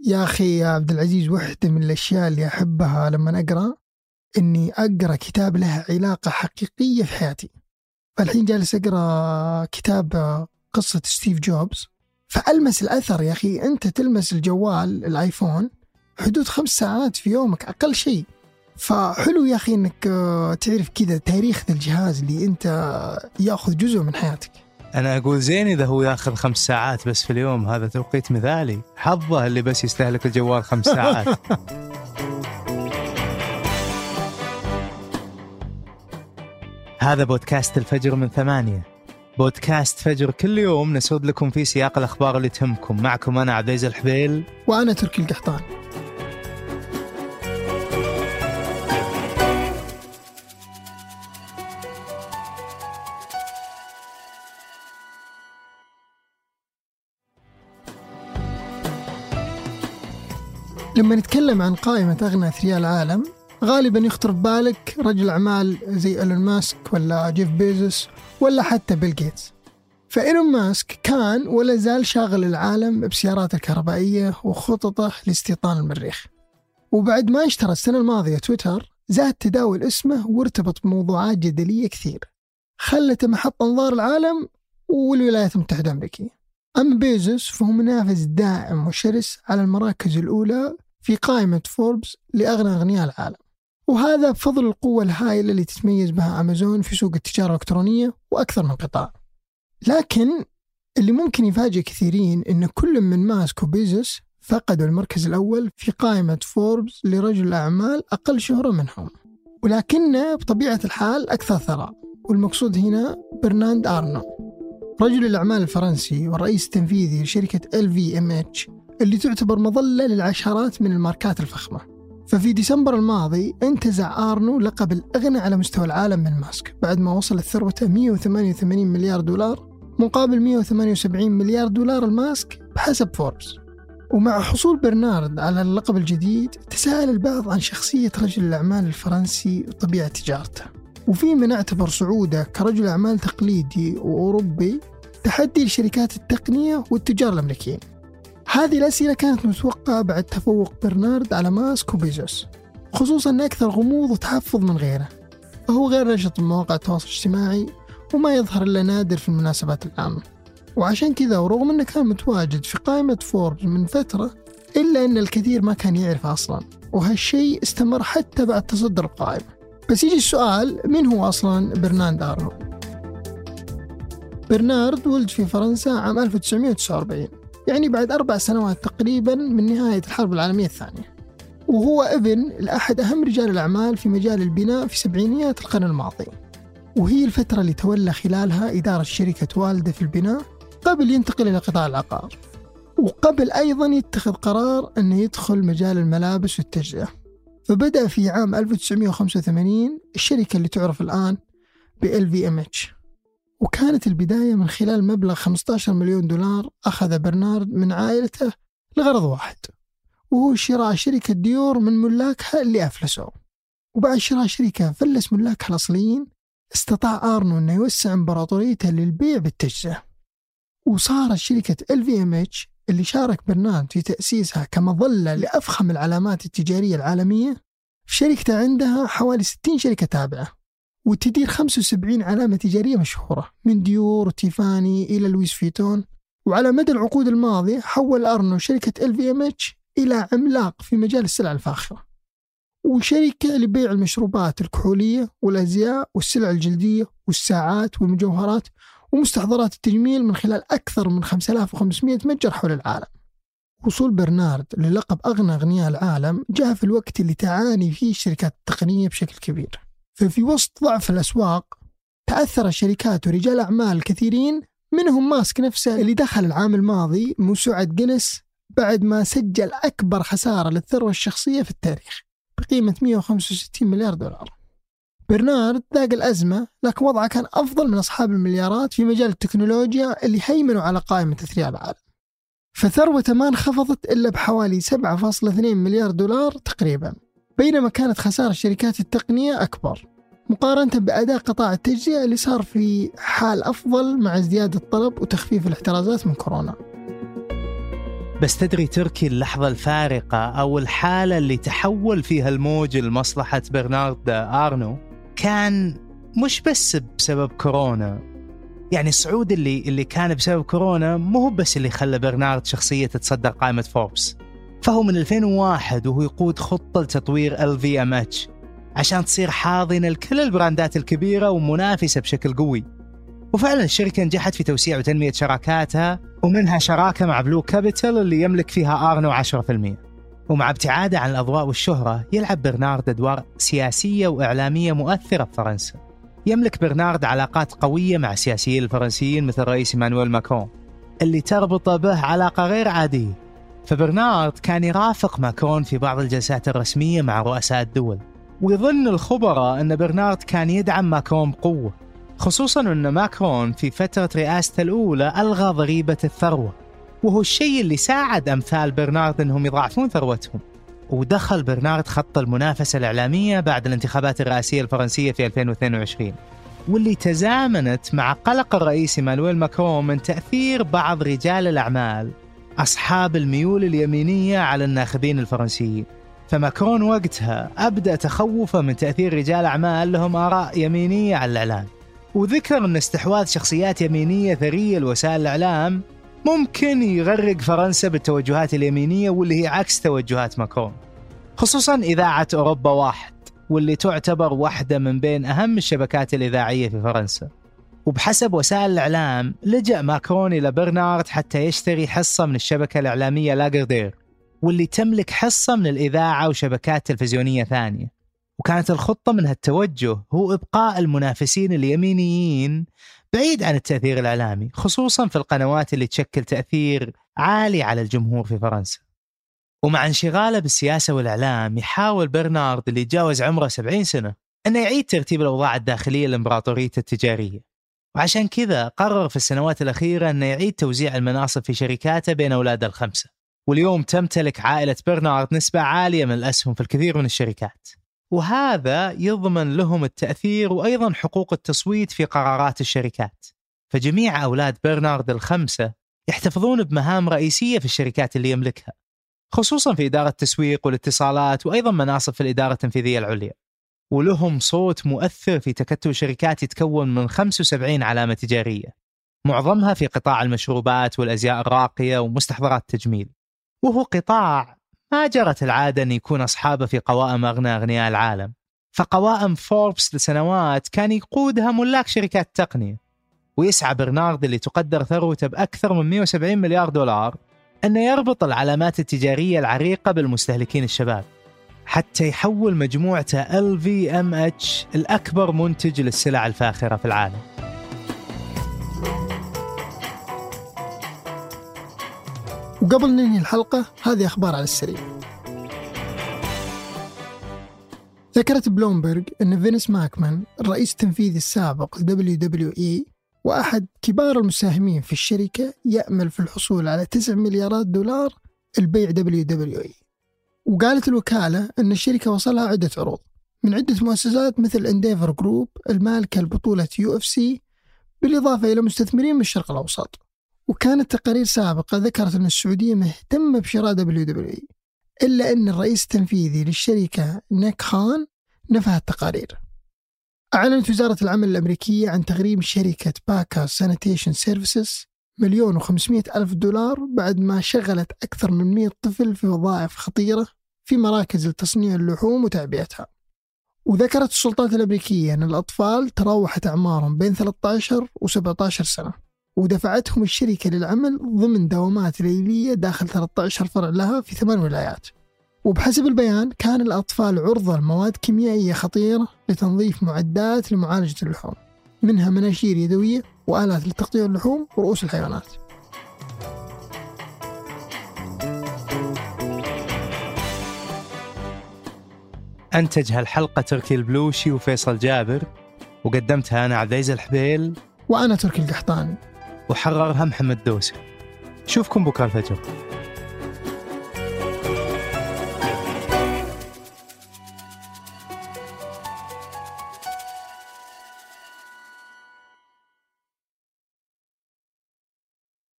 يا أخي يا عبد العزيز واحدة من الأشياء اللي أحبها لما أقرأ إني أقرأ كتاب له علاقة حقيقية في حياتي. فالحين جالس أقرأ كتاب قصة ستيف جوبز. فألمس الأثر يا أخي أنت تلمس الجوال الآيفون حدود خمس ساعات في يومك أقل شيء. فحلو يا أخي أنك تعرف كذا تاريخ الجهاز اللي أنت يأخذ جزء من حياتك. أنا أقول زين إذا هو يأخذ خمس ساعات بس في اليوم هذا توقيت مثالي. حظه اللي بس يستهلك الجوال خمس ساعات. هذا بودكاست الفجر من ثمانية. بودكاست فجر كل يوم نسرد لكم فيه سياق الأخبار اللي تهمكم. معكم أنا عبد العزيز الحبيل. وأنا تركي القحطان. لما نتكلم عن قائمة أغنى أثرياء العالم غالبا يخطر ببالك رجل أعمال زي إيلون ماسك ولا جيف بيزوس ولا حتى بيل جيتس. فإيلون ماسك كان ولا زال شاغل العالم بسياراته الكهربائية وخططه لاستيطان المريخ. وبعد ما اشترى السنة الماضية تويتر زاد تداول اسمه وارتبط بموضوعات جدلية كثير. خلته محط أنظار العالم والولايات المتحدة الأمريكية. أما بيزوس فهو منافس دائم وشرس على المراكز الأولى في قائمة فوربس لأغنى أغنياء العالم. وهذا بفضل القوة الهائلة اللي تتميز بها أمازون في سوق التجارة الإلكترونية وأكثر من قطاع. لكن اللي ممكن يفاجئ كثيرين أن كل من ماسك وبيزوس فقدوا المركز الأول في قائمة فوربس لرجل أعمال أقل شهرة منهم. ولكنه بطبيعة الحال أكثر ثراء. والمقصود هنا برنارد أرنو رجل الأعمال الفرنسي والرئيس التنفيذي لشركة LVMH اللي تعتبر مظلة للعشرات من الماركات الفخمة. ففي ديسمبر الماضي انتزع آرنو لقب الأغنى على مستوى العالم من ماسك بعد ما وصلت ثروته 188 مليار دولار مقابل 178 مليار دولار لماسك بحسب فوربس. ومع حصول برنارد على اللقب الجديد تساءل البعض عن شخصية رجل الأعمال الفرنسي وطبيعة تجارته. وفي من اعتبر صعوده كرجل أعمال تقليدي وأوروبي تحدي لشركات التقنية والتجار الأمريكيين. هذه الأسئلة كانت متوقعة بعد تفوق برنارد على ماسك وبيزوس خصوصا أن أكثر غموض وتحفظ من غيره فهو غير نشط بمواقع التواصل الاجتماعي وما يظهر إلا نادر في المناسبات العامة. وعشان كذا ورغم أنه كان متواجد في قائمة فوربس من فترة إلا أن الكثير ما كان يعرفه أصلا وهالشيء استمر حتى بعد تصدر القائمة. بس يجي السؤال من هو أصلا برنارد أرنو؟ برنارد ولد في فرنسا عام 1949 يعني بعد أربع سنوات تقريبا من نهاية الحرب العالمية الثانية. وهو ابن لأحد أهم رجال الأعمال في مجال البناء في سبعينيات القرن الماضي. وهي الفترة اللي تولى خلالها إدارة شركة والدة في البناء قبل ينتقل إلى قطاع العقار. وقبل أيضا يتخذ قرار أنه يدخل مجال الملابس والتجزئة. فبدأ في عام 1985 الشركة اللي تعرف الآن ب LVMH وكانت البداية من خلال مبلغ 15 مليون دولار أخذ برنارد من عائلته لغرض واحد وهو شراء شركة ديور من ملاكها اللي أفلسوا وبعد شراء شركة أفلس ملاكها الأصليين استطاع آرنو أنه يوسع إمبراطوريته للبيع بالتجزئة. وصارت شركة LVMH اللي شارك برنارد في تأسيسها كمظلة لأفخم العلامات التجارية العالمية في شركته عندها حوالي 60 شركة تابعة. وتدير 75 علامة تجارية مشهورة من ديور وتيفاني إلى لويس فيتون. وعلى مدى العقود الماضية حول أرنو شركة LVMH إلى عملاق في مجال السلع الفاخرة. وشركة لبيع المشروبات الكحولية والأزياء والسلع الجلدية والساعات والمجوهرات ومستحضرات التجميل من خلال أكثر من 5500 متجر حول العالم. وصول برنارد للقب أغنى أغنياء العالم جاء في الوقت اللي تعاني فيه الشركات التقنية بشكل كبير. ففي وسط ضعف الأسواق تأثر الشركات ورجال أعمال كثيرين منهم ماسك نفسه اللي دخل العام الماضي موسوعة جينيس بعد ما سجل أكبر خسارة للثروة الشخصية في التاريخ بقيمة 165 مليار دولار. برنارد ذاق الأزمة لكن وضعه كان أفضل من أصحاب المليارات في مجال التكنولوجيا اللي هيمنوا على قائمة أثرياء العالم. فثروته ما انخفضت إلا بحوالي 7.2 مليار دولار تقريبا. بينما كانت خسارة شركات التقنية أكبر مقارنة بأداء قطاع التجزئة اللي صار في حال أفضل مع ازدياد الطلب وتخفيف الاحترازات من كورونا. بس تدري تركي اللحظة الفارقة أو الحالة اللي تحول فيها الموج لمصلحة برنارد آرنو كان مش بس بسبب كورونا. يعني الصعود اللي اللي كان بسبب كورونا مو هو بس اللي خلى برنارد شخصية تتصدر قائمة فوربس. فهو من 2001 وهو يقود خطة لتطوير LVMH عشان تصير حاضنة لكل البراندات الكبيرة ومنافسة بشكل قوي. وفعلا الشركة نجحت في توسيع وتنمية شراكاتها ومنها شراكة مع Blue Capital اللي يملك فيها آرنو 10% ومع ابتعاده عن الأضواء والشهرة يلعب برنارد أدوار سياسية وإعلامية مؤثرة في فرنسا. يملك برنارد علاقات قوية مع السياسيين الفرنسيين مثل الرئيس إيمانويل ماكرون اللي تربط به علاقة غير عادية. فبرنارد كان يرافق ماكرون في بعض الجلسات الرسمية مع رؤساء الدول ويظن الخبراء أن برنارد كان يدعم ماكرون بقوة خصوصا أن ماكرون في فترة رئاسته الأولى ألغى ضريبة الثروة وهو الشيء اللي ساعد أمثال برنارد أنهم يضاعفون ثروتهم ودخل برنارد خط المنافسة الإعلامية بعد الانتخابات الرئاسية الفرنسية في 2022 واللي تزامنت مع قلق الرئيس مانويل ماكرون من تأثير بعض رجال الأعمال أصحاب الميول اليمينية على الناخبين الفرنسيين فماكرون وقتها أبدأ تخوفه من تأثير رجال أعمال لهم آراء يمينية على الإعلام. وذكر أن استحواذ شخصيات يمينية ثرية لوسائل الإعلام ممكن يغرق فرنسا بالتوجهات اليمينية واللي هي عكس توجهات ماكرون. خصوصا إذاعة أوروبا واحد واللي تعتبر واحدة من بين أهم الشبكات الإذاعية في فرنسا. وبحسب وسائل الإعلام لجأ ماكرون إلى برنارد حتى يشتري حصة من الشبكة الإعلامية لاجردير واللي تملك حصة من الإذاعة وشبكات تلفزيونية ثانية. وكانت الخطة من هالتوجه هو إبقاء المنافسين اليمينيين بعيد عن التأثير الإعلامي خصوصا في القنوات اللي تشكل تأثير عالي على الجمهور في فرنسا. ومع انشغاله بالسياسة والإعلام يحاول برنارد اللي يتجاوز عمره 70 سنة أنه يعيد ترتيب الأوضاع الداخلية لإمبراطوريته التجارية. وعشان كذا قرر في السنوات الأخيرة أنه يعيد توزيع المناصب في شركاته بين أولاده الخمسة. واليوم تمتلك عائلة برنارد نسبة عالية من الأسهم في الكثير من الشركات. وهذا يضمن لهم التأثير وأيضا حقوق التصويت في قرارات الشركات. فجميع أولاد برنارد الخمسة يحتفظون بمهام رئيسية في الشركات اللي يملكها خصوصا في إدارة التسويق والاتصالات وأيضا مناصب في الإدارة التنفيذية العليا. ولهم صوت مؤثر في تكتل شركات يتكون من 75 علامة تجارية معظمها في قطاع المشروبات والأزياء الراقية ومستحضرات التجميل. وهو قطاع ما جرت العادة أن يكون أصحابه في قوائم أغنى أغنياء العالم. فقوائم فوربس لسنوات كان يقودها ملاك شركات تقنية ويسعى برنارد اللي تقدر ثروته بأكثر من 170 مليار دولار أنه يربط العلامات التجارية العريقة بالمستهلكين الشباب. حتى يحول مجموعته LVMH الأكبر منتج للسلع الفاخرة في العالم. وقبل ننهي الحلقة هذه أخبار على السريع. ذكرت بلومبرج أن فينس ماكمان الرئيس التنفيذي السابق ل WWE وأحد كبار المساهمين في الشركة يأمل في الحصول على 9 مليارات دولار لبيع WWE وقالت الوكالة أن الشركة وصلها عدة عروض من عدة مؤسسات مثل Endeavor Group المالكة لبطولة UFC بالإضافة إلى مستثمرين من الشرق الأوسط. وكانت تقارير سابقة ذكرت أن السعودية مهتمة بشراء WWE إلا أن الرئيس التنفيذي للشركة نيك خان نفى التقارير. أعلنت وزارة العمل الأمريكية عن تغريم شركة Packers Sanitation Services مليون وخمسمائة ألف دولار بعد ما شغلت أكثر من 100 طفل في وظائف خطيرة في مراكز لتصنيع اللحوم وتعبئتها. وذكرت السلطات الأمريكية أن الأطفال تراوحت أعمارهم بين 13 و 17 سنة ودفعتهم الشركة للعمل ضمن دوامات ليلية داخل 13 فرع لها في ثمان ولايات. وبحسب البيان كان الأطفال عرضة لمواد كيميائية خطيرة لتنظيف معدات لمعالجة اللحوم منها مناشير يدوية وآلات لتقطيع اللحوم ورؤوس الحيوانات. أنتج هالحلقة تركي البلوشي وفيصل جابر وقدمتها أنا عبد العزيز الحبيل. وأنا تركي القحطاني. وحررها محمد دوسي. شوفكم بكرة الفجر.